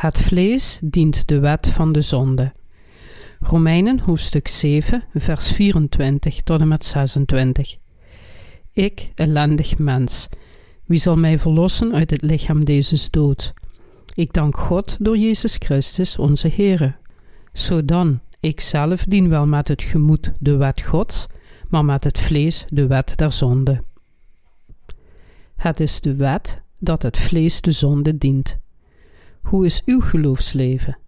Het vlees dient de wet van de zonde. Romeinen hoofdstuk 7, vers 24 tot en met 26. Ik, ellendig mens, wie zal mij verlossen uit het lichaam deze dood? Ik dank God door Jezus Christus, onze Heere. Zodan, ik zelf dien wel met het gemoed de wet Gods, maar met het vlees de wet der zonde. Het is de wet dat het vlees de zonde dient. Hoe is uw geloofsleven?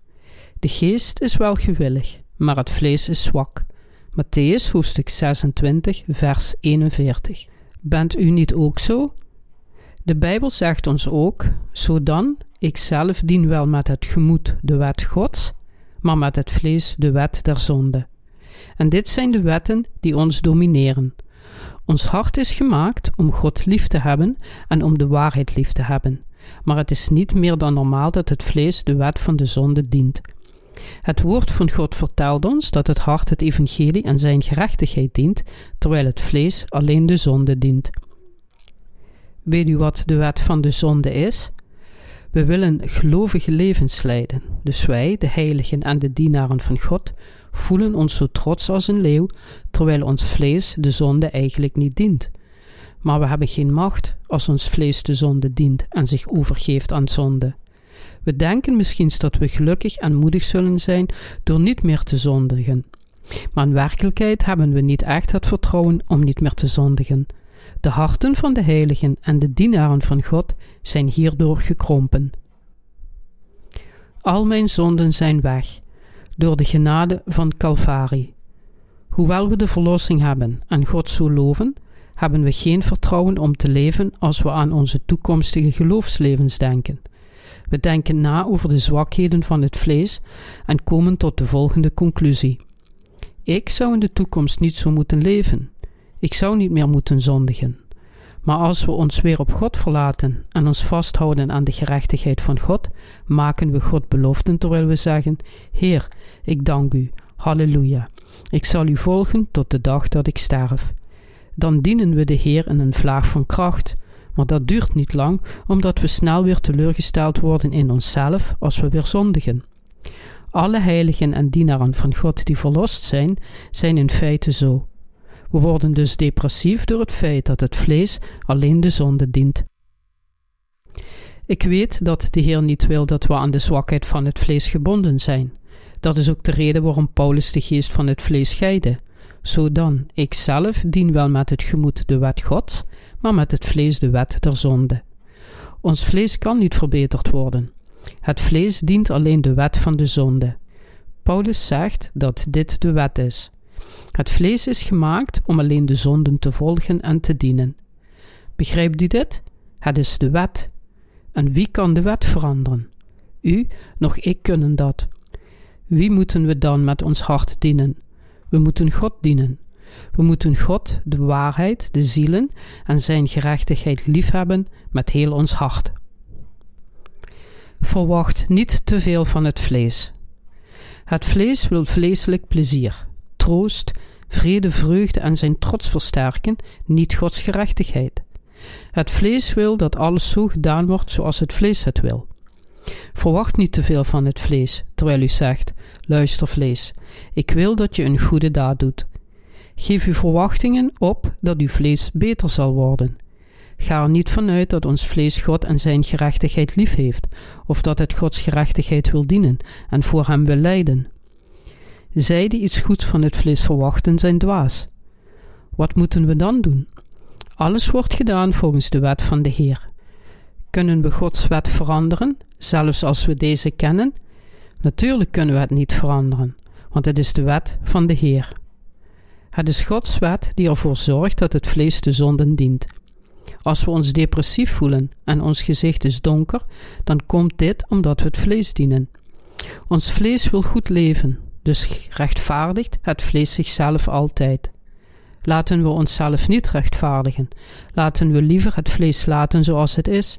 De geest is wel gewillig, maar het vlees is zwak. Matthäus hoofdstuk 26, vers 41. Bent u niet ook zo? De Bijbel zegt ons ook: Zodan, ik zelf dien wel met het gemoed de wet Gods, maar met het vlees de wet der zonde. En dit zijn de wetten die ons domineren. Ons hart is gemaakt om God lief te hebben en om de waarheid lief te hebben maar het is niet meer dan normaal dat het vlees de wet van de zonde dient. Het woord van God vertelt ons dat het hart het evangelie en zijn gerechtigheid dient, terwijl het vlees alleen de zonde dient. Weet u wat de wet van de zonde is? We willen gelovige levens leiden, dus wij, de heiligen en de dienaren van God, voelen ons zo trots als een leeuw, terwijl ons vlees de zonde eigenlijk niet dient maar we hebben geen macht als ons vlees de zonde dient en zich overgeeft aan zonde. We denken misschien dat we gelukkig en moedig zullen zijn door niet meer te zondigen. Maar in werkelijkheid hebben we niet echt het vertrouwen om niet meer te zondigen. De harten van de heiligen en de dienaren van God zijn hierdoor gekrompen. Al mijn zonden zijn weg, door de genade van Calvari. Hoewel we de verlossing hebben en God zo loven, hebben we geen vertrouwen om te leven als we aan onze toekomstige geloofslevens denken. We denken na over de zwakheden van het vlees en komen tot de volgende conclusie. Ik zou in de toekomst niet zo moeten leven. Ik zou niet meer moeten zondigen. Maar als we ons weer op God verlaten en ons vasthouden aan de gerechtigheid van God, maken we God beloften terwijl we zeggen: Heer, ik dank u. Halleluja. Ik zal u volgen tot de dag dat ik sterf dan dienen we de Heer in een vlaag van kracht. Maar dat duurt niet lang, omdat we snel weer teleurgesteld worden in onszelf als we weer zondigen. Alle heiligen en dienaren van God die verlost zijn, zijn in feite zo. We worden dus depressief door het feit dat het vlees alleen de zonde dient. Ik weet dat de Heer niet wil dat we aan de zwakheid van het vlees gebonden zijn. Dat is ook de reden waarom Paulus de geest van het vlees scheidde. Zodan, ik zelf dien wel met het gemoed de wet Gods, maar met het vlees de wet der zonde. Ons vlees kan niet verbeterd worden. Het vlees dient alleen de wet van de zonde. Paulus zegt dat dit de wet is. Het vlees is gemaakt om alleen de zonden te volgen en te dienen. Begrijpt u dit? Het is de wet. En wie kan de wet veranderen? U, nog ik kunnen dat. Wie moeten we dan met ons hart dienen? We moeten God dienen. We moeten God, de waarheid, de zielen en zijn gerechtigheid liefhebben met heel ons hart. Verwacht niet te veel van het vlees. Het vlees wil vleeselijk plezier, troost, vrede, vreugde en zijn trots versterken, niet Gods gerechtigheid. Het vlees wil dat alles zo gedaan wordt zoals het vlees het wil. Verwacht niet te veel van het vlees, terwijl u zegt: Luister, vlees, ik wil dat je een goede daad doet. Geef uw verwachtingen op dat uw vlees beter zal worden. Ga er niet vanuit dat ons vlees God en zijn gerechtigheid lief heeft, of dat het Gods gerechtigheid wil dienen en voor hem wil lijden. Zij die iets goeds van het vlees verwachten, zijn dwaas. Wat moeten we dan doen? Alles wordt gedaan volgens de wet van de Heer. Kunnen we Gods wet veranderen, zelfs als we deze kennen? Natuurlijk kunnen we het niet veranderen, want het is de wet van de Heer. Het is Gods wet die ervoor zorgt dat het vlees de zonden dient. Als we ons depressief voelen en ons gezicht is donker, dan komt dit omdat we het vlees dienen. Ons vlees wil goed leven, dus rechtvaardigt het vlees zichzelf altijd. Laten we onszelf niet rechtvaardigen. Laten we liever het vlees laten zoals het is.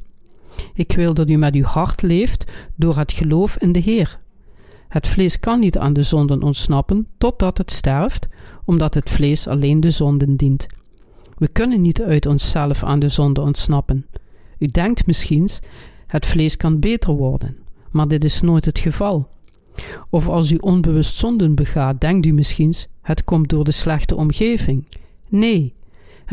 Ik wil dat u met uw hart leeft door het geloof in de Heer. Het vlees kan niet aan de zonden ontsnappen totdat het sterft, omdat het vlees alleen de zonden dient. We kunnen niet uit onszelf aan de zonde ontsnappen. U denkt misschien, het vlees kan beter worden, maar dit is nooit het geval. Of als u onbewust zonden begaat, denkt u misschien: het komt door de slechte omgeving. Nee,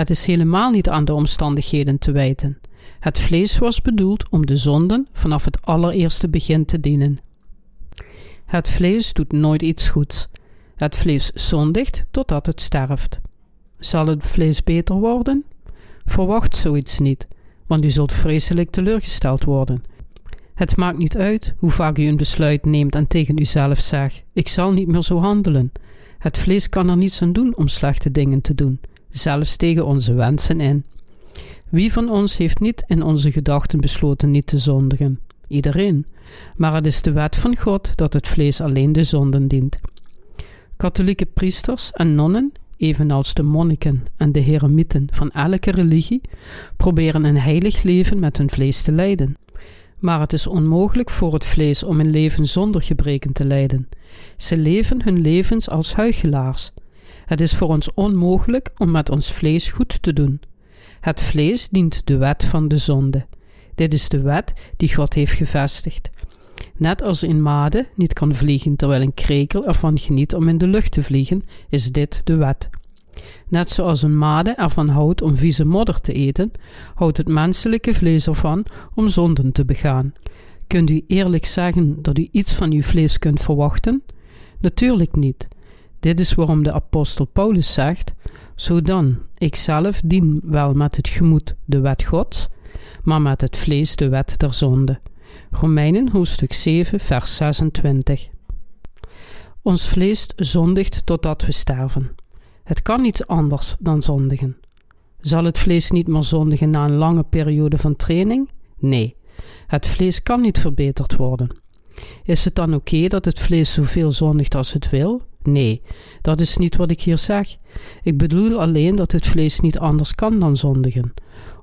het is helemaal niet aan de omstandigheden te wijten. Het vlees was bedoeld om de zonden vanaf het allereerste begin te dienen. Het vlees doet nooit iets goeds. Het vlees zondigt totdat het sterft. Zal het vlees beter worden? Verwacht zoiets niet, want u zult vreselijk teleurgesteld worden. Het maakt niet uit hoe vaak u een besluit neemt en tegen uzelf zegt: Ik zal niet meer zo handelen. Het vlees kan er niets aan doen om slechte dingen te doen, zelfs tegen onze wensen in. Wie van ons heeft niet in onze gedachten besloten niet te zondigen? Iedereen. Maar het is de wet van God dat het vlees alleen de zonden dient. Katholieke priesters en nonnen, evenals de monniken en de heremieten van elke religie, proberen een heilig leven met hun vlees te leiden. Maar het is onmogelijk voor het vlees om een leven zonder gebreken te leiden. Ze leven hun levens als huichelaars. Het is voor ons onmogelijk om met ons vlees goed te doen. Het vlees dient de wet van de zonde. Dit is de wet die God heeft gevestigd. Net als een made niet kan vliegen terwijl een krekel ervan geniet om in de lucht te vliegen, is dit de wet. Net zoals een made ervan houdt om vieze modder te eten, houdt het menselijke vlees ervan om zonden te begaan. Kunt u eerlijk zeggen dat u iets van uw vlees kunt verwachten? Natuurlijk niet. Dit is waarom de apostel Paulus zegt: Zo dan, ikzelf dien wel met het gemoed de wet Gods, maar met het vlees de wet der zonde. Romeinen hoofdstuk 7, vers 26. Ons vlees zondigt totdat we sterven. Het kan niet anders dan zondigen. Zal het vlees niet meer zondigen na een lange periode van training? Nee, het vlees kan niet verbeterd worden. Is het dan oké dat het vlees zoveel zondigt als het wil? Nee, dat is niet wat ik hier zeg. Ik bedoel alleen dat het vlees niet anders kan dan zondigen.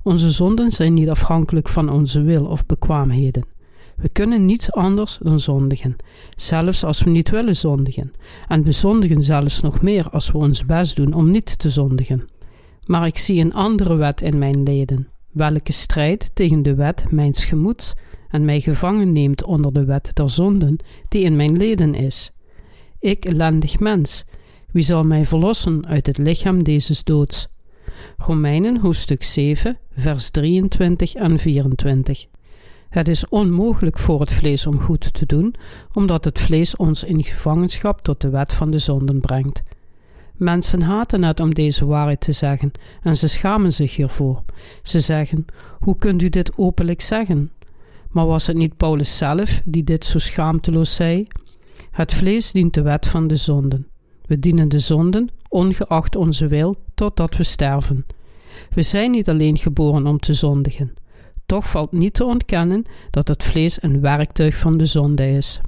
Onze zonden zijn niet afhankelijk van onze wil of bekwaamheden. We kunnen niets anders dan zondigen, zelfs als we niet willen zondigen. En we zondigen zelfs nog meer als we ons best doen om niet te zondigen. Maar ik zie een andere wet in mijn leden, welke strijd tegen de wet mijns gemoeds en mij gevangen neemt onder de wet der zonden die in mijn leden is. Ik, ellendig mens, wie zal mij verlossen uit het lichaam deze doods? Romeinen hoofdstuk 7, vers 23 en 24. Het is onmogelijk voor het vlees om goed te doen, omdat het vlees ons in gevangenschap tot de wet van de zonden brengt. Mensen haten het om deze waarheid te zeggen en ze schamen zich hiervoor. Ze zeggen: Hoe kunt u dit openlijk zeggen? Maar was het niet Paulus zelf die dit zo schaamteloos zei? Het vlees dient de wet van de zonden. We dienen de zonden, ongeacht onze wil, totdat we sterven. We zijn niet alleen geboren om te zondigen. Toch valt niet te ontkennen dat het vlees een werktuig van de zonde is.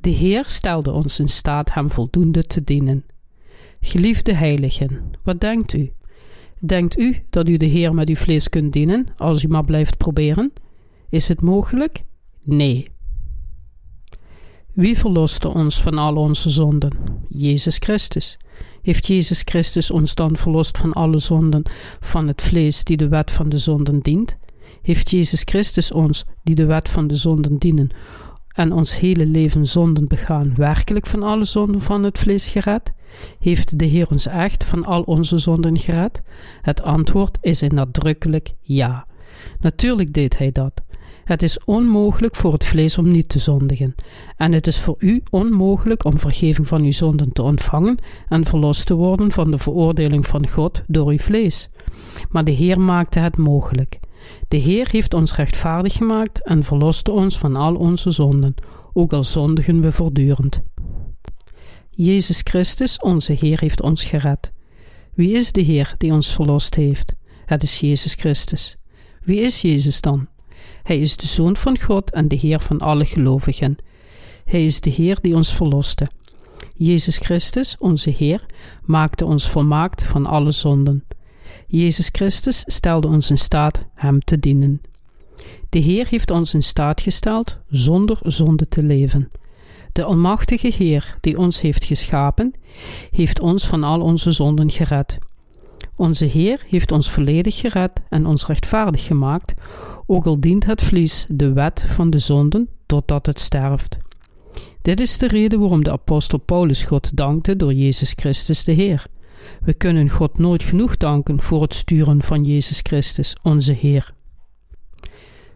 De Heer stelde ons in staat hem voldoende te dienen. Geliefde heiligen, wat denkt u? Denkt u dat u de Heer met uw vlees kunt dienen als u maar blijft proberen? Is het mogelijk? Nee. Wie verloste ons van al onze zonden? Jezus Christus. Heeft Jezus Christus ons dan verlost van alle zonden van het vlees die de wet van de zonden dient? Heeft Jezus Christus ons, die de wet van de zonden dienen, en ons hele leven zonden begaan, werkelijk van alle zonden van het vlees gered? Heeft de Heer ons echt van al onze zonden gered? Het antwoord is een nadrukkelijk ja. Natuurlijk deed Hij dat. Het is onmogelijk voor het vlees om niet te zondigen, en het is voor u onmogelijk om vergeving van uw zonden te ontvangen en verlost te worden van de veroordeling van God door uw vlees. Maar de Heer maakte het mogelijk. De Heer heeft ons rechtvaardig gemaakt en verloste ons van al onze zonden, ook al zondigen we voortdurend. Jezus Christus, onze Heer, heeft ons gered. Wie is de Heer die ons verlost heeft? Het is Jezus Christus. Wie is Jezus dan? Hij is de Zoon van God en de Heer van alle gelovigen. Hij is de Heer die ons verloste. Jezus Christus, onze Heer, maakte ons volmaakt van alle zonden. Jezus Christus stelde ons in staat Hem te dienen. De Heer heeft ons in staat gesteld zonder zonde te leven. De Almachtige Heer, die ons heeft geschapen, heeft ons van al onze zonden gered. Onze Heer heeft ons volledig gered en ons rechtvaardig gemaakt, ook al dient het vlees de wet van de zonden totdat het sterft. Dit is de reden waarom de apostel Paulus God dankte door Jezus Christus de Heer. We kunnen God nooit genoeg danken voor het sturen van Jezus Christus, onze Heer.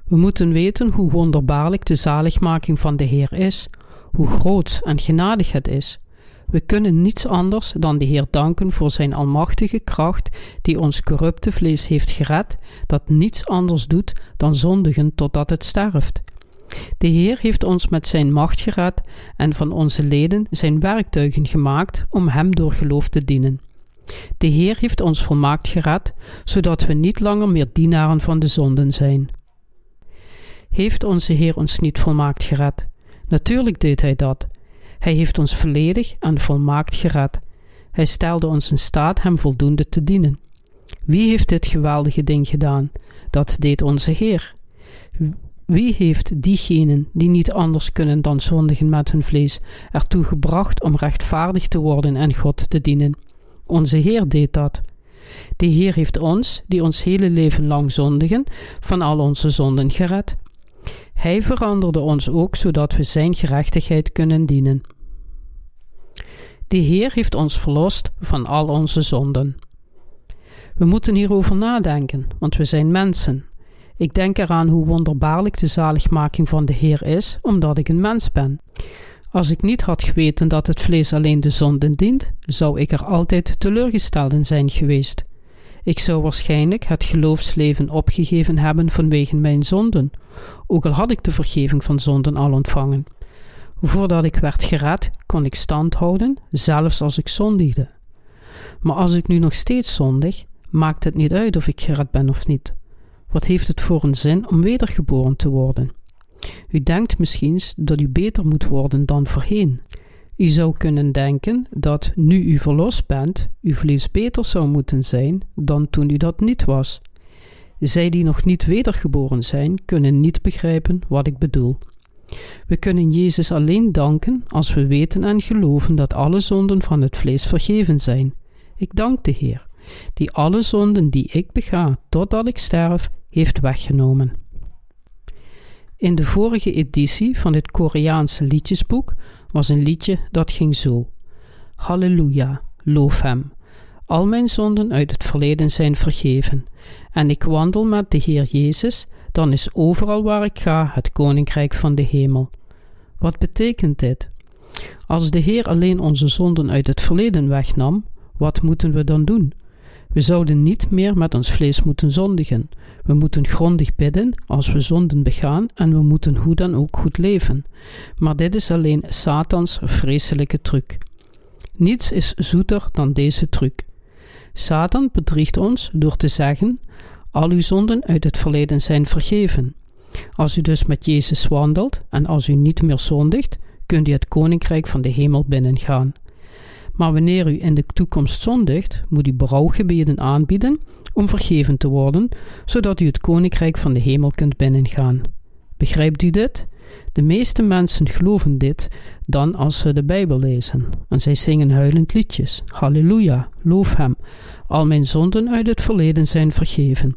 We moeten weten hoe wonderbaarlijk de zaligmaking van de Heer is, hoe groot en genadig het is. We kunnen niets anders dan de Heer danken voor Zijn almachtige kracht, die ons corrupte vlees heeft gered, dat niets anders doet dan zondigen totdat het sterft. De Heer heeft ons met Zijn macht gered en van onze leden Zijn werktuigen gemaakt om Hem door geloof te dienen. De Heer heeft ons volmaakt gered, zodat we niet langer meer dienaren van de zonden zijn. Heeft onze Heer ons niet volmaakt gered? Natuurlijk deed Hij dat. Hij heeft ons volledig en volmaakt gered. Hij stelde ons in staat Hem voldoende te dienen. Wie heeft dit geweldige ding gedaan? Dat deed onze Heer. Wie heeft diegenen die niet anders kunnen dan zondigen met hun vlees ertoe gebracht om rechtvaardig te worden en God te dienen? Onze Heer deed dat. De Heer heeft ons, die ons hele leven lang zondigen, van al onze zonden gered. Hij veranderde ons ook zodat we Zijn gerechtigheid kunnen dienen. De Heer heeft ons verlost van al onze zonden. We moeten hierover nadenken, want we zijn mensen. Ik denk eraan hoe wonderbaarlijk de zaligmaking van de Heer is, omdat ik een mens ben. Als ik niet had geweten dat het vlees alleen de zonden dient, zou ik er altijd teleurgesteld in zijn geweest. Ik zou waarschijnlijk het geloofsleven opgegeven hebben vanwege mijn zonden, ook al had ik de vergeving van zonden al ontvangen. Voordat ik werd gered, kon ik stand houden, zelfs als ik zondigde. Maar als ik nu nog steeds zondig, maakt het niet uit of ik gered ben of niet. Wat heeft het voor een zin om wedergeboren te worden? U denkt misschien dat u beter moet worden dan voorheen. U zou kunnen denken dat nu u verlost bent, uw vlees beter zou moeten zijn dan toen u dat niet was. Zij die nog niet wedergeboren zijn, kunnen niet begrijpen wat ik bedoel. We kunnen Jezus alleen danken als we weten en geloven dat alle zonden van het vlees vergeven zijn. Ik dank de Heer, die alle zonden die ik bega totdat ik sterf, heeft weggenomen. In de vorige editie van dit Koreaanse liedjesboek was een liedje dat ging zo: Halleluja, loof Hem. Al mijn zonden uit het verleden zijn vergeven, en ik wandel met de Heer Jezus, dan is overal waar ik ga het koninkrijk van de hemel. Wat betekent dit? Als de Heer alleen onze zonden uit het verleden wegnam, wat moeten we dan doen? We zouden niet meer met ons vlees moeten zondigen. We moeten grondig bidden als we zonden begaan en we moeten hoe dan ook goed leven. Maar dit is alleen Satans vreselijke truc. Niets is zoeter dan deze truc. Satan bedriegt ons door te zeggen: Al uw zonden uit het verleden zijn vergeven. Als u dus met Jezus wandelt en als u niet meer zondigt, kunt u het koninkrijk van de hemel binnengaan. Maar wanneer u in de toekomst zondigt, moet u berouwgebeden aanbieden om vergeven te worden, zodat u het koninkrijk van de hemel kunt binnengaan. Begrijpt u dit? De meeste mensen geloven dit dan als ze de Bijbel lezen. En zij zingen huilend liedjes. Halleluja, loof Hem. Al mijn zonden uit het verleden zijn vergeven.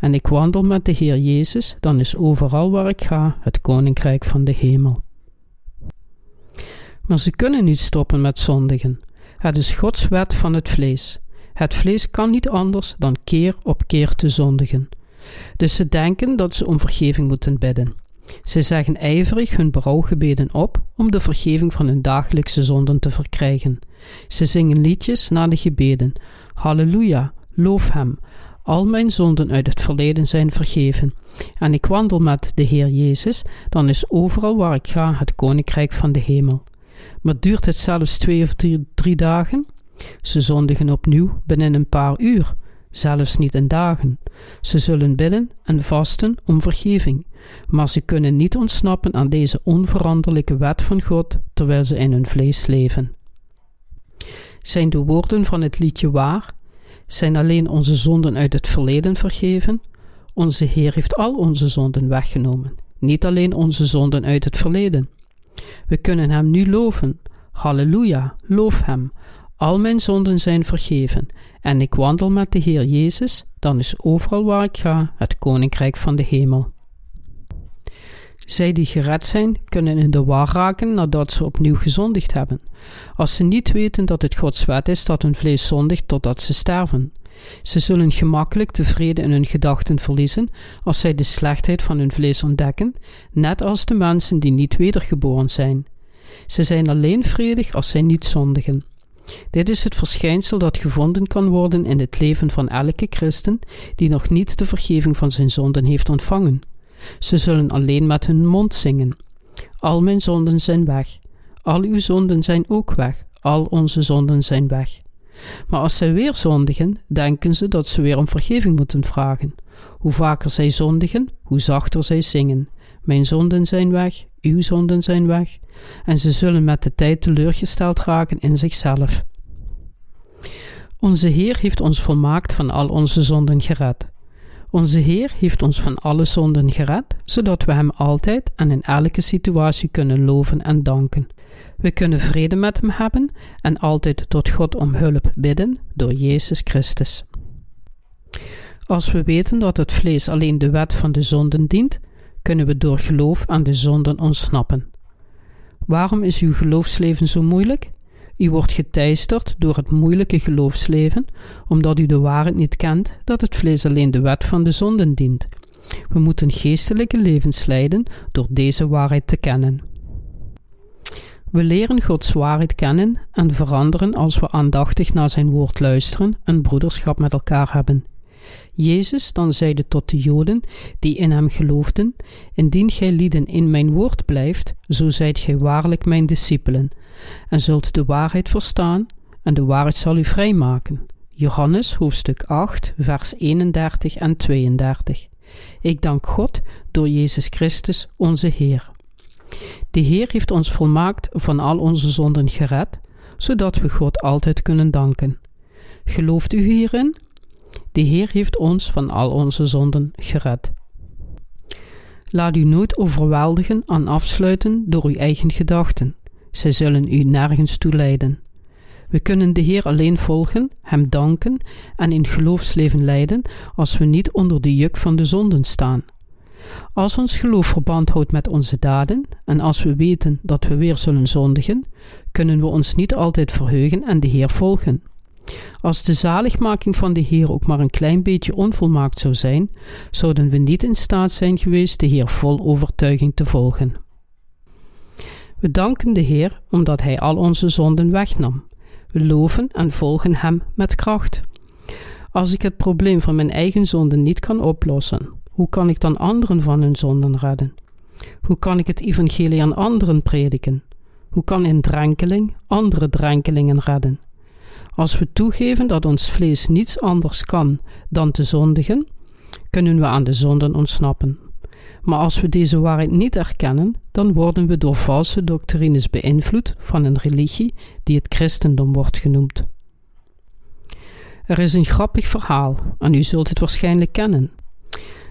En ik wandel met de Heer Jezus, dan is overal waar ik ga het koninkrijk van de hemel. Maar ze kunnen niet stoppen met zondigen. Het is Gods wet van het vlees. Het vlees kan niet anders dan keer op keer te zondigen. Dus ze denken dat ze om vergeving moeten bidden. Ze zeggen ijverig hun berouwgebeden op om de vergeving van hun dagelijkse zonden te verkrijgen. Ze zingen liedjes na de gebeden. Halleluja, loof Hem. Al mijn zonden uit het verleden zijn vergeven. En ik wandel met de Heer Jezus, dan is overal waar ik ga het koninkrijk van de hemel. Maar duurt het zelfs twee of drie, dagen? Ze zondigen opnieuw binnen een paar uur, zelfs niet in dagen. Ze zullen bidden en vasten om vergeving, maar ze kunnen niet ontsnappen aan deze onveranderlijke wet van God terwijl ze in hun vlees leven. Zijn de woorden van het liedje waar? Zijn alleen onze zonden uit het verleden vergeven? Onze Heer heeft al onze zonden weggenomen, niet alleen onze zonden uit het verleden. We kunnen Hem nu loven. Halleluja, loof Hem. al mijn zonden zijn vergeven en ik wandel met de Heer Jezus, dan is overal waar ik ga het koninkrijk van de hemel. Zij die gered zijn, kunnen in de war raken nadat ze opnieuw gezondigd hebben, als ze niet weten dat het Gods wet is dat hun vlees zondigt totdat ze sterven. Ze zullen gemakkelijk tevreden in hun gedachten verliezen als zij de slechtheid van hun vlees ontdekken, net als de mensen die niet wedergeboren zijn. Ze zijn alleen vredig als zij niet zondigen. Dit is het verschijnsel dat gevonden kan worden in het leven van elke christen die nog niet de vergeving van zijn zonden heeft ontvangen. Ze zullen alleen met hun mond zingen. Al mijn zonden zijn weg. Al uw zonden zijn ook weg. Al onze zonden zijn weg. Maar als zij weer zondigen, denken ze dat ze weer om vergeving moeten vragen. Hoe vaker zij zondigen, hoe zachter zij zingen. Mijn zonden zijn weg, uw zonden zijn weg. En ze zullen met de tijd teleurgesteld raken in zichzelf. Onze Heer heeft ons volmaakt van al onze zonden gered. Onze Heer heeft ons van alle zonden gered, zodat we Hem altijd en in elke situatie kunnen loven en danken. We kunnen vrede met Hem hebben en altijd tot God om hulp bidden door Jezus Christus. Als we weten dat het vlees alleen de wet van de zonden dient, kunnen we door geloof aan de zonden ontsnappen. Waarom is uw geloofsleven zo moeilijk? U wordt geteisterd door het moeilijke geloofsleven, omdat u de waarheid niet kent dat het vlees alleen de wet van de zonden dient. We moeten geestelijke levens leiden door deze waarheid te kennen. We leren Gods waarheid kennen en veranderen als we aandachtig naar zijn woord luisteren en broederschap met elkaar hebben. Jezus dan zeide tot de Joden die in hem geloofden: Indien gij lieden in mijn woord blijft, zo zijt gij waarlijk mijn discipelen, en zult de waarheid verstaan, en de waarheid zal u vrijmaken. Johannes hoofdstuk 8, vers 31 en 32. Ik dank God door Jezus Christus, onze Heer. De Heer heeft ons volmaakt van al onze zonden gered, zodat we God altijd kunnen danken. Gelooft u hierin? De Heer heeft ons van al onze zonden gered. Laat u nooit overweldigen en afsluiten door uw eigen gedachten. Zij zullen u nergens toe leiden. We kunnen de Heer alleen volgen, Hem danken en in geloofsleven leiden als we niet onder de juk van de zonden staan. Als ons geloof verband houdt met onze daden en als we weten dat we weer zullen zondigen, kunnen we ons niet altijd verheugen en de Heer volgen. Als de zaligmaking van de Heer ook maar een klein beetje onvolmaakt zou zijn, zouden we niet in staat zijn geweest de Heer vol overtuiging te volgen. We danken de Heer omdat Hij al onze zonden wegnam. We loven en volgen Hem met kracht. Als ik het probleem van mijn eigen zonden niet kan oplossen, hoe kan ik dan anderen van hun zonden redden? Hoe kan ik het evangelie aan anderen prediken? Hoe kan een drenkeling andere drenkelingen redden? Als we toegeven dat ons vlees niets anders kan dan te zondigen, kunnen we aan de zonden ontsnappen. Maar als we deze waarheid niet erkennen, dan worden we door valse doctrines beïnvloed van een religie die het christendom wordt genoemd. Er is een grappig verhaal, en u zult het waarschijnlijk kennen.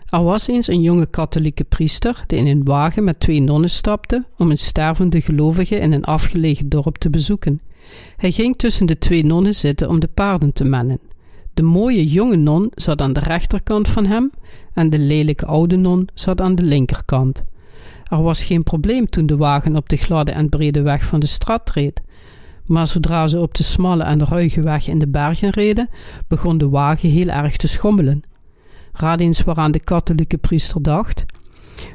Er was eens een jonge katholieke priester die in een wagen met twee nonnen stapte om een stervende gelovige in een afgelegen dorp te bezoeken. Hij ging tussen de twee nonnen zitten om de paarden te mennen. De mooie jonge non zat aan de rechterkant van hem en de lelijke oude non zat aan de linkerkant. Er was geen probleem toen de wagen op de gladde en brede weg van de stad reed. Maar zodra ze op de smalle en ruige weg in de bergen reden, begon de wagen heel erg te schommelen. Raad eens waaraan de katholieke priester dacht.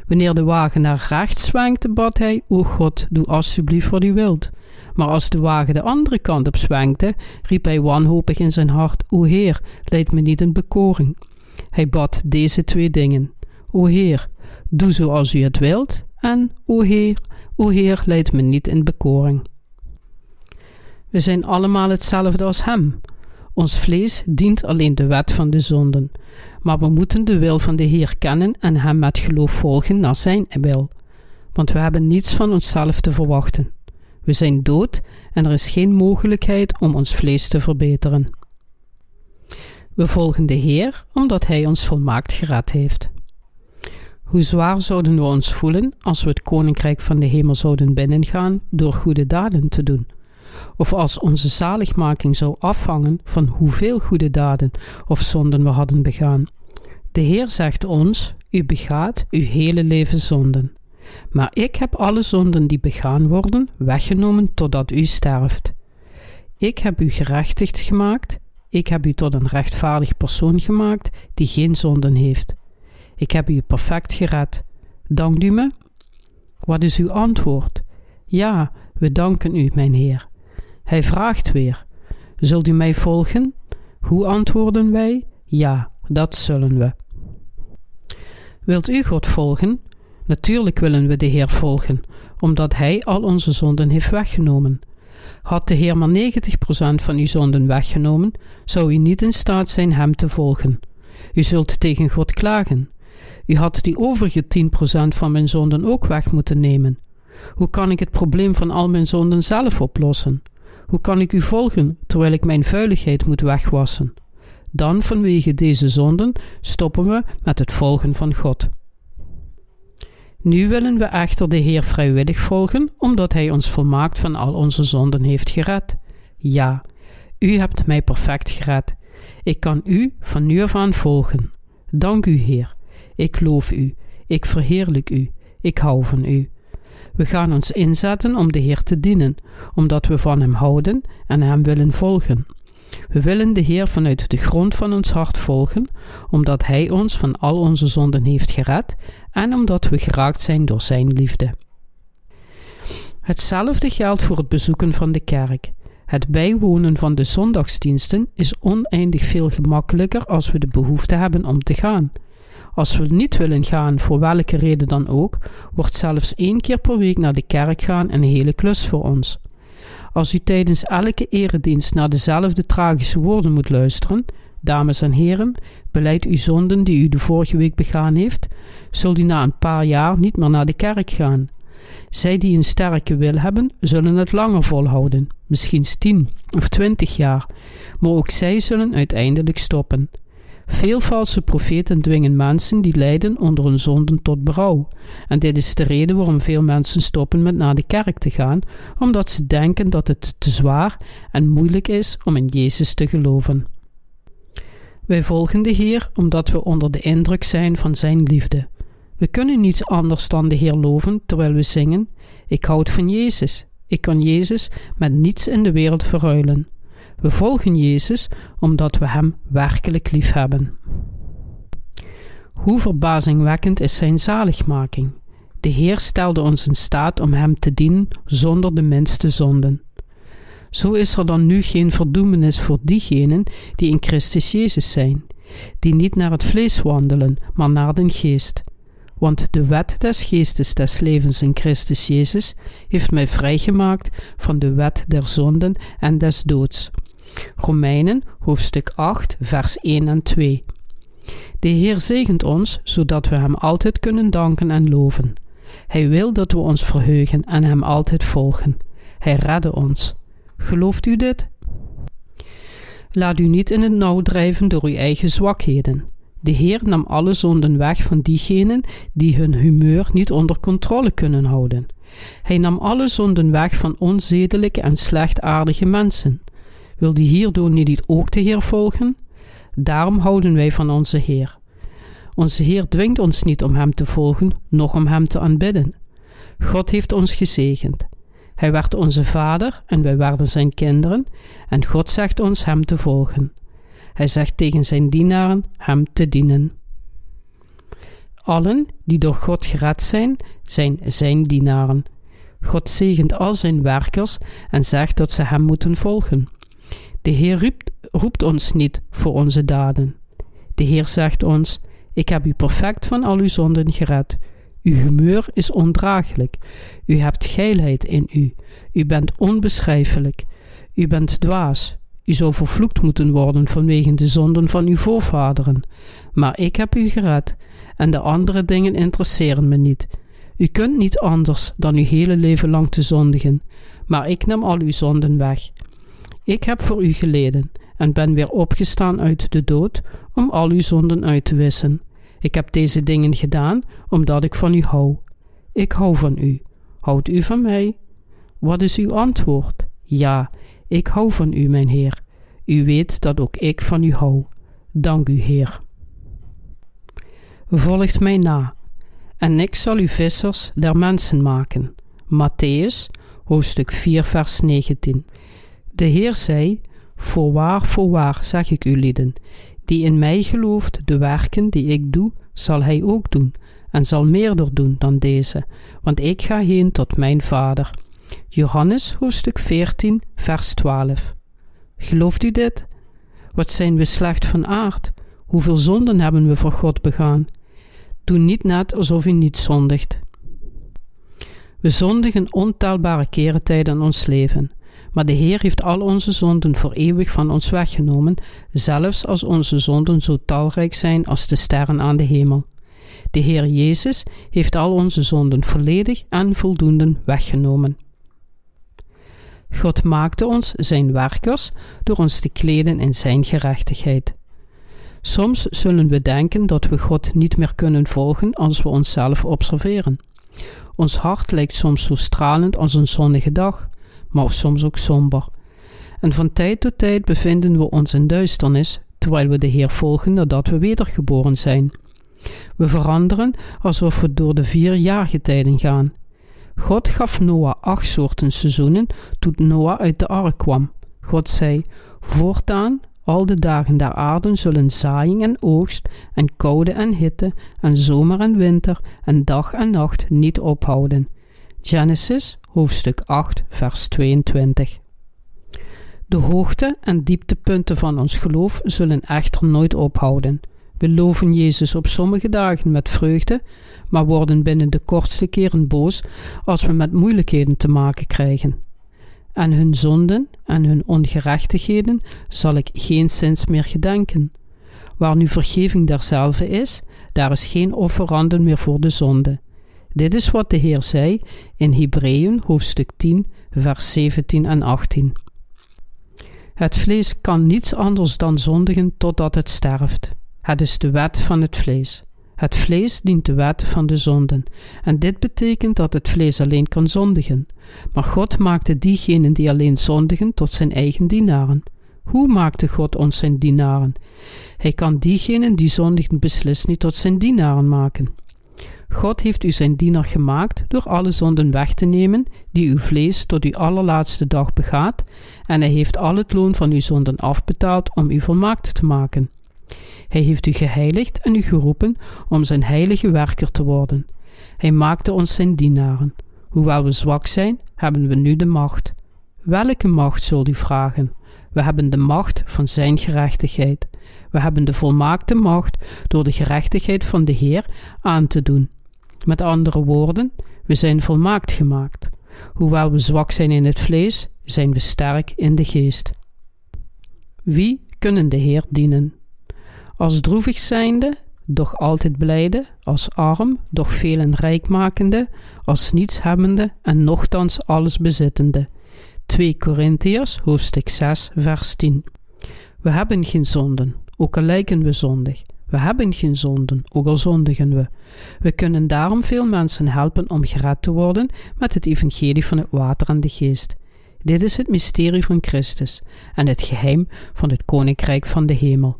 Wanneer de wagen naar rechts zwenkte, bad hij: O God, doe alsjeblieft wat u wilt. Maar als de wagen de andere kant op zwenkte, riep hij wanhopig in zijn hart: O Heer, leid me niet in bekoring. Hij bad deze twee dingen: O Heer, doe zoals u het wilt, en O Heer, O Heer, leid me niet in bekoring. We zijn allemaal hetzelfde als Hem. Ons vlees dient alleen de wet van de zonden, maar we moeten de wil van de Heer kennen en Hem met geloof volgen naar Zijn wil, want we hebben niets van onszelf te verwachten. We zijn dood en er is geen mogelijkheid om ons vlees te verbeteren. We volgen de Heer omdat Hij ons volmaakt gered heeft. Hoe zwaar zouden we ons voelen als we het koninkrijk van de hemel zouden binnengaan door goede daden te doen? Of als onze zaligmaking zou afhangen van hoeveel goede daden of zonden we hadden begaan. De Heer zegt ons: U begaat uw hele leven zonden. Maar ik heb alle zonden die begaan worden weggenomen totdat u sterft. Ik heb u gerechtigd gemaakt, ik heb u tot een rechtvaardig persoon gemaakt die geen zonden heeft. Ik heb u perfect gered. Dankt u me? Wat is uw antwoord? Ja, we danken u, mijn Heer. Hij vraagt weer: Zult u mij volgen? Hoe antwoorden wij? Ja, dat zullen we. Wilt u God volgen? Natuurlijk willen we de Heer volgen, omdat Hij al onze zonden heeft weggenomen. Had de Heer maar 90% van uw zonden weggenomen, zou u niet in staat zijn Hem te volgen. U zult tegen God klagen. U had die overige 10% van mijn zonden ook weg moeten nemen. Hoe kan ik het probleem van al mijn zonden zelf oplossen? Hoe kan ik u volgen terwijl ik mijn vuiligheid moet wegwassen? Dan vanwege deze zonden stoppen we met het volgen van God. Nu willen we echter de Heer vrijwillig volgen, omdat Hij ons volmaakt van al onze zonden heeft gered. Ja, U hebt mij perfect gered. Ik kan U van nu af aan volgen. Dank U, Heer. Ik loof U. Ik verheerlijk U. Ik hou van U. We gaan ons inzetten om de Heer te dienen, omdat we van Hem houden en Hem willen volgen. We willen de Heer vanuit de grond van ons hart volgen, omdat Hij ons van al onze zonden heeft gered en omdat we geraakt zijn door Zijn liefde. Hetzelfde geldt voor het bezoeken van de kerk. Het bijwonen van de zondagsdiensten is oneindig veel gemakkelijker als we de behoefte hebben om te gaan. Als we niet willen gaan, voor welke reden dan ook, wordt zelfs één keer per week naar de kerk gaan een hele klus voor ons. Als u tijdens elke eredienst naar dezelfde tragische woorden moet luisteren, dames en heren, beleid uw zonden die u de vorige week begaan heeft, zult u na een paar jaar niet meer naar de kerk gaan. Zij die een sterke wil hebben, zullen het langer volhouden, misschien tien of twintig jaar, maar ook zij zullen uiteindelijk stoppen. Veel valse profeten dwingen mensen die lijden onder hun zonden tot berouw. En dit is de reden waarom veel mensen stoppen met naar de kerk te gaan, omdat ze denken dat het te zwaar en moeilijk is om in Jezus te geloven. Wij volgen de Heer omdat we onder de indruk zijn van Zijn liefde. We kunnen niets anders dan de Heer loven terwijl we zingen: Ik houd van Jezus. Ik kan Jezus met niets in de wereld verruilen. We volgen Jezus omdat we Hem werkelijk lief hebben. Hoe verbazingwekkend is Zijn zaligmaking. De Heer stelde ons in staat om Hem te dienen zonder de minste zonden. Zo is er dan nu geen verdoemenis voor diegenen die in Christus Jezus zijn, die niet naar het vlees wandelen, maar naar den geest. Want de wet des geestes des levens in Christus Jezus heeft mij vrijgemaakt van de wet der zonden en des doods. Romeinen hoofdstuk 8, vers 1 en 2. De Heer zegent ons, zodat we Hem altijd kunnen danken en loven. Hij wil dat we ons verheugen en Hem altijd volgen. Hij redde ons. Gelooft u dit? Laat u niet in het nauw drijven door uw eigen zwakheden. De Heer nam alle zonden weg van diegenen die hun humeur niet onder controle kunnen houden. Hij nam alle zonden weg van onzedelijke en slechtaardige mensen. Wil die hierdoor niet ook de Heer volgen? Daarom houden wij van onze Heer. Onze Heer dwingt ons niet om Hem te volgen, noch om Hem te aanbidden. God heeft ons gezegend. Hij werd onze Vader en wij werden Zijn kinderen, en God zegt ons Hem te volgen. Hij zegt tegen Zijn dienaren Hem te dienen. Allen die door God gered zijn, zijn Zijn dienaren. God zegent al Zijn werkers en zegt dat ze Hem moeten volgen. De Heer roept, ons niet voor onze daden. De Heer zegt ons: Ik heb u perfect van al uw zonden gered. Uw humeur is ondraaglijk. U hebt geilheid in u. U bent onbeschrijfelijk. U bent dwaas. U zou vervloekt moeten worden vanwege de zonden van uw voorvaderen. Maar ik heb u gered, en de andere dingen interesseren me niet. U kunt niet anders dan uw hele leven lang te zondigen, maar ik nam al uw zonden weg. Ik heb voor u geleden en ben weer opgestaan uit de dood om al uw zonden uit te wissen. Ik heb deze dingen gedaan omdat ik van u hou. Ik hou van u. Houdt u van mij? Wat is uw antwoord? Ja, ik hou van u, mijn Heer. U weet dat ook ik van u hou. Dank u, Heer. Volgt mij na, en ik zal u vissers der mensen maken. Matthäus, hoofdstuk 4, vers 19. De Heer zei: Voorwaar, voorwaar, zeg ik u lieden, die in mij gelooft, de werken die ik doe, zal hij ook doen, en zal meer door doen dan deze, want ik ga heen tot mijn Vader. Johannes hoofdstuk 14, vers 12. Gelooft u dit? Wat zijn we slecht van aard? Hoeveel zonden hebben we voor God begaan? Doe niet net alsof u niet zondigt. We zondigen ontelbare keren tijdens ons leven, maar de Heer heeft al onze zonden voor eeuwig van ons weggenomen, zelfs als onze zonden zo talrijk zijn als de sterren aan de hemel. De Heer Jezus heeft al onze zonden volledig en voldoende weggenomen. God maakte ons zijn werkers door ons te kleden in zijn gerechtigheid. Soms zullen we denken dat we God niet meer kunnen volgen als we onszelf observeren. Ons hart lijkt soms zo stralend als een zonnige dag, maar soms ook somber. En van tijd tot tijd bevinden we ons in duisternis, terwijl we de Heer volgen nadat we wedergeboren zijn. We veranderen alsof we door de vier jaargetijden gaan. God gaf Noah acht soorten seizoenen toen Noah uit de ark kwam. God zei: Voortaan, al de dagen der aarde zullen zaaiing en oogst, en koude en hitte, en zomer en winter, en dag en nacht niet ophouden. Genesis, hoofdstuk 8, vers 22. De hoogte en dieptepunten van ons geloof zullen echter nooit ophouden. We loven Jezus op sommige dagen met vreugde, maar worden binnen de kortste keren boos als we met moeilijkheden te maken krijgen. Aan hun zonden en hun ongerechtigheden zal ik geen zins meer gedenken. Waar nu vergeving derzelfde is, daar is geen offeranden meer voor de zonde. Dit is wat de Heer zei in Hebreeën hoofdstuk 10, vers 17 en 18. Het vlees kan niets anders dan zondigen totdat het sterft. Het is de wet van het vlees. Het vlees dient de wet van de zonden, en dit betekent dat het vlees alleen kan zondigen. Maar God maakte diegenen die alleen zondigen tot zijn eigen dienaren. Hoe maakte God ons zijn dienaren? Hij kan diegenen die zondigen beslist niet tot zijn dienaren maken. God heeft u zijn dienaar gemaakt door alle zonden weg te nemen die uw vlees tot uw allerlaatste dag begaat, en hij heeft al het loon van uw zonden afbetaald om u volmaakt te maken. Hij heeft u geheiligd en u geroepen om zijn heilige werker te worden. Hij maakte ons zijn dienaren. Hoewel we zwak zijn, hebben we nu de macht. Welke macht, zult u vragen? We hebben de macht van zijn gerechtigheid. We hebben de volmaakte macht door de gerechtigheid van de Heer aan te doen. Met andere woorden, we zijn volmaakt gemaakt. Hoewel we zwak zijn in het vlees, zijn we sterk in de geest. Wie kunnen de Heer dienen? Als droevig zijnde, doch altijd blijde, als arm, doch velen rijkmakende, als nietshebbende en nochtans alles bezittende. 2 Korintiërs, hoofdstuk 6, vers 10. We hebben geen zonden, ook al lijken we zondig. We hebben geen zonden, ook al zondigen we. We kunnen daarom veel mensen helpen om gered te worden met het evangelie van het water en de geest. Dit is het mysterie van Christus en het geheim van het koninkrijk van de hemel.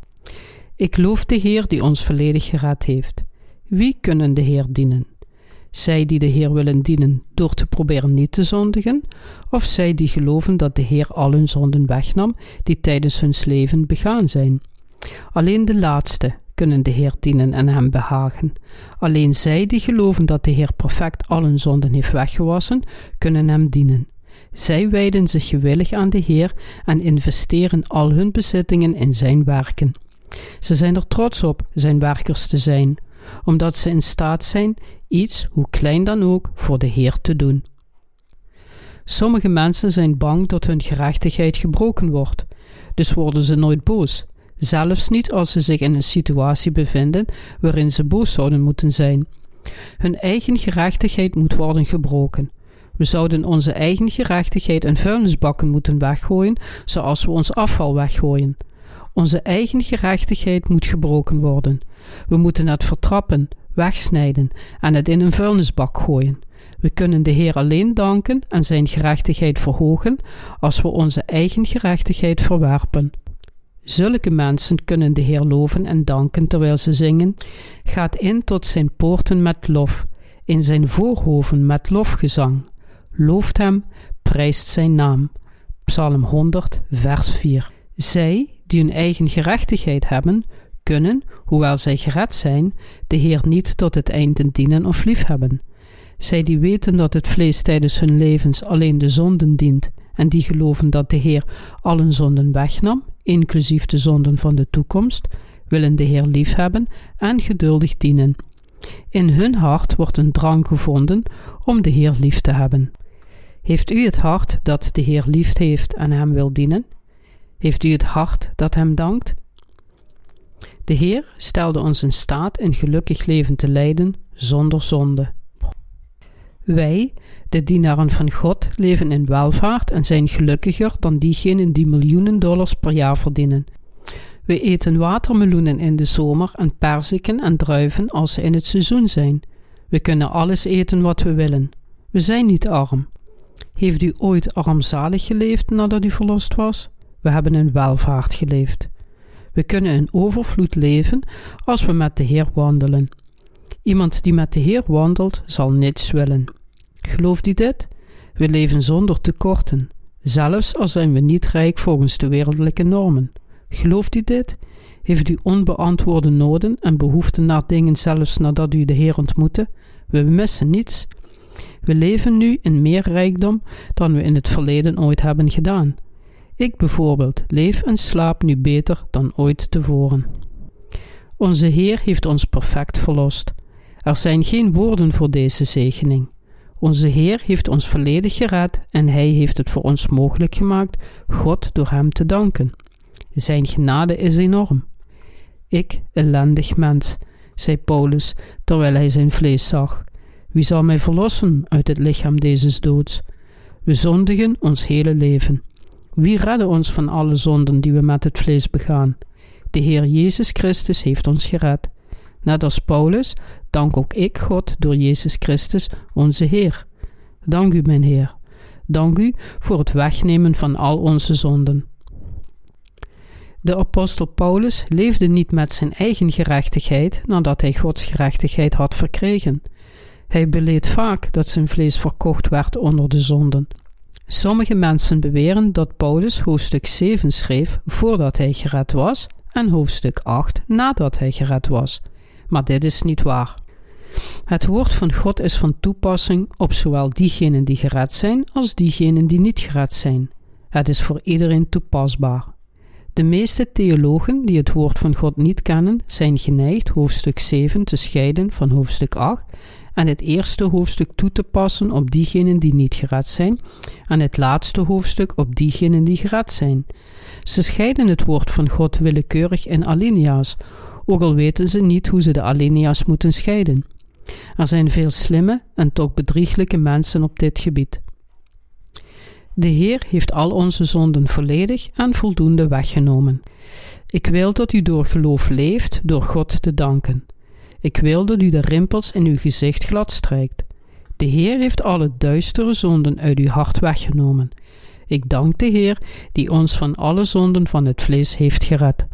Ik loof de Heer die ons volledig gered heeft. Wie kunnen de Heer dienen? Zij die de Heer willen dienen door te proberen niet te zondigen, of zij die geloven dat de Heer al hun zonden wegnam die tijdens hun leven begaan zijn. Alleen de laatste kunnen de Heer dienen en hem behagen. Alleen zij die geloven dat de Heer perfect al hun zonden heeft weggewassen, kunnen hem dienen. Zij wijden zich gewillig aan de Heer en investeren al hun bezittingen in zijn werken. Ze zijn er trots op zijn werkers te zijn, omdat ze in staat zijn iets, hoe klein dan ook, voor de Heer te doen. Sommige mensen zijn bang dat hun gerechtigheid gebroken wordt, dus worden ze nooit boos, zelfs niet als ze zich in een situatie bevinden waarin ze boos zouden moeten zijn. Hun eigen gerechtigheid moet worden gebroken. We zouden onze eigen gerechtigheid in vuilnisbakken moeten weggooien, zoals we ons afval weggooien. Onze eigen gerechtigheid moet gebroken worden. We moeten het vertrappen, wegsnijden en het in een vuilnisbak gooien. We kunnen de Heer alleen danken en zijn gerechtigheid verhogen als we onze eigen gerechtigheid verwerpen. Zulke mensen kunnen de Heer loven en danken terwijl ze zingen: Gaat in tot zijn poorten met lof, in zijn voorhoven met lofgezang. Looft hem, prijst zijn naam. Psalm 100, vers 4. Zij, die hun eigen gerechtigheid hebben, kunnen, hoewel zij gered zijn, de Heer niet tot het einde dienen of liefhebben. Zij die weten dat het vlees tijdens hun levens alleen de zonden dient en die geloven dat de Heer allen zonden wegnam, inclusief de zonden van de toekomst, willen de Heer liefhebben en geduldig dienen. In hun hart wordt een drang gevonden om de Heer lief te hebben. Heeft u het hart dat de Heer lief heeft en hem wil dienen? Heeft u het hart dat hem dankt? De Heer stelde ons in staat een gelukkig leven te leiden zonder zonde. Wij, de dienaren van God, leven in welvaart en zijn gelukkiger dan diegenen die miljoenen dollars per jaar verdienen. We eten watermeloenen in de zomer en perziken en druiven als ze in het seizoen zijn. We kunnen alles eten wat we willen. We zijn niet arm. Heeft u ooit armzalig geleefd nadat u verlost was? We hebben in welvaart geleefd. We kunnen in overvloed leven als we met de Heer wandelen. Iemand die met de Heer wandelt, zal niets willen. Gelooft u dit? We leven zonder tekorten, zelfs al zijn we niet rijk volgens de wereldlijke normen. Gelooft u dit? Heeft u onbeantwoorde noden en behoeften naar dingen zelfs nadat u de Heer ontmoette? We missen niets. We leven nu in meer rijkdom dan we in het verleden ooit hebben gedaan. Ik bijvoorbeeld leef en slaap nu beter dan ooit tevoren. Onze Heer heeft ons perfect verlost. Er zijn geen woorden voor deze zegening. Onze Heer heeft ons volledig gered en Hij heeft het voor ons mogelijk gemaakt God door Hem te danken. Zijn genade is enorm. Ik, ellendig mens, zei Paulus terwijl hij zijn vlees zag. Wie zal mij verlossen uit het lichaam deze doods? We zondigen ons hele leven. Wie redde ons van alle zonden die we met het vlees begaan? De Heer Jezus Christus heeft ons gered. Net als Paulus, dank ook ik God door Jezus Christus, onze Heer. Dank u, mijn Heer. Dank u voor het wegnemen van al onze zonden. De apostel Paulus leefde niet met zijn eigen gerechtigheid nadat hij Gods gerechtigheid had verkregen. Hij beleed vaak dat zijn vlees verkocht werd onder de zonden. Sommige mensen beweren dat Paulus hoofdstuk 7 schreef voordat hij gered was en hoofdstuk 8 nadat hij gered was. Maar dit is niet waar. Het woord van God is van toepassing op zowel diegenen die gered zijn als diegenen die niet gered zijn. Het is voor iedereen toepasbaar. De meeste theologen die het woord van God niet kennen, zijn geneigd hoofdstuk 7 te scheiden van hoofdstuk 8 en het eerste hoofdstuk toe te passen op diegenen die niet gered zijn en het laatste hoofdstuk op diegenen die gered zijn. Ze scheiden het woord van God willekeurig in alinea's, ook al weten ze niet hoe ze de alinea's moeten scheiden. Er zijn veel slimme en toch bedrieglijke mensen op dit gebied. De Heer heeft al onze zonden volledig en voldoende weggenomen. Ik wil dat u door geloof leeft door God te danken. Ik wil dat u de rimpels in uw gezicht glad strijkt. De Heer heeft alle duistere zonden uit uw hart weggenomen. Ik dank de Heer die ons van alle zonden van het vlees heeft gered.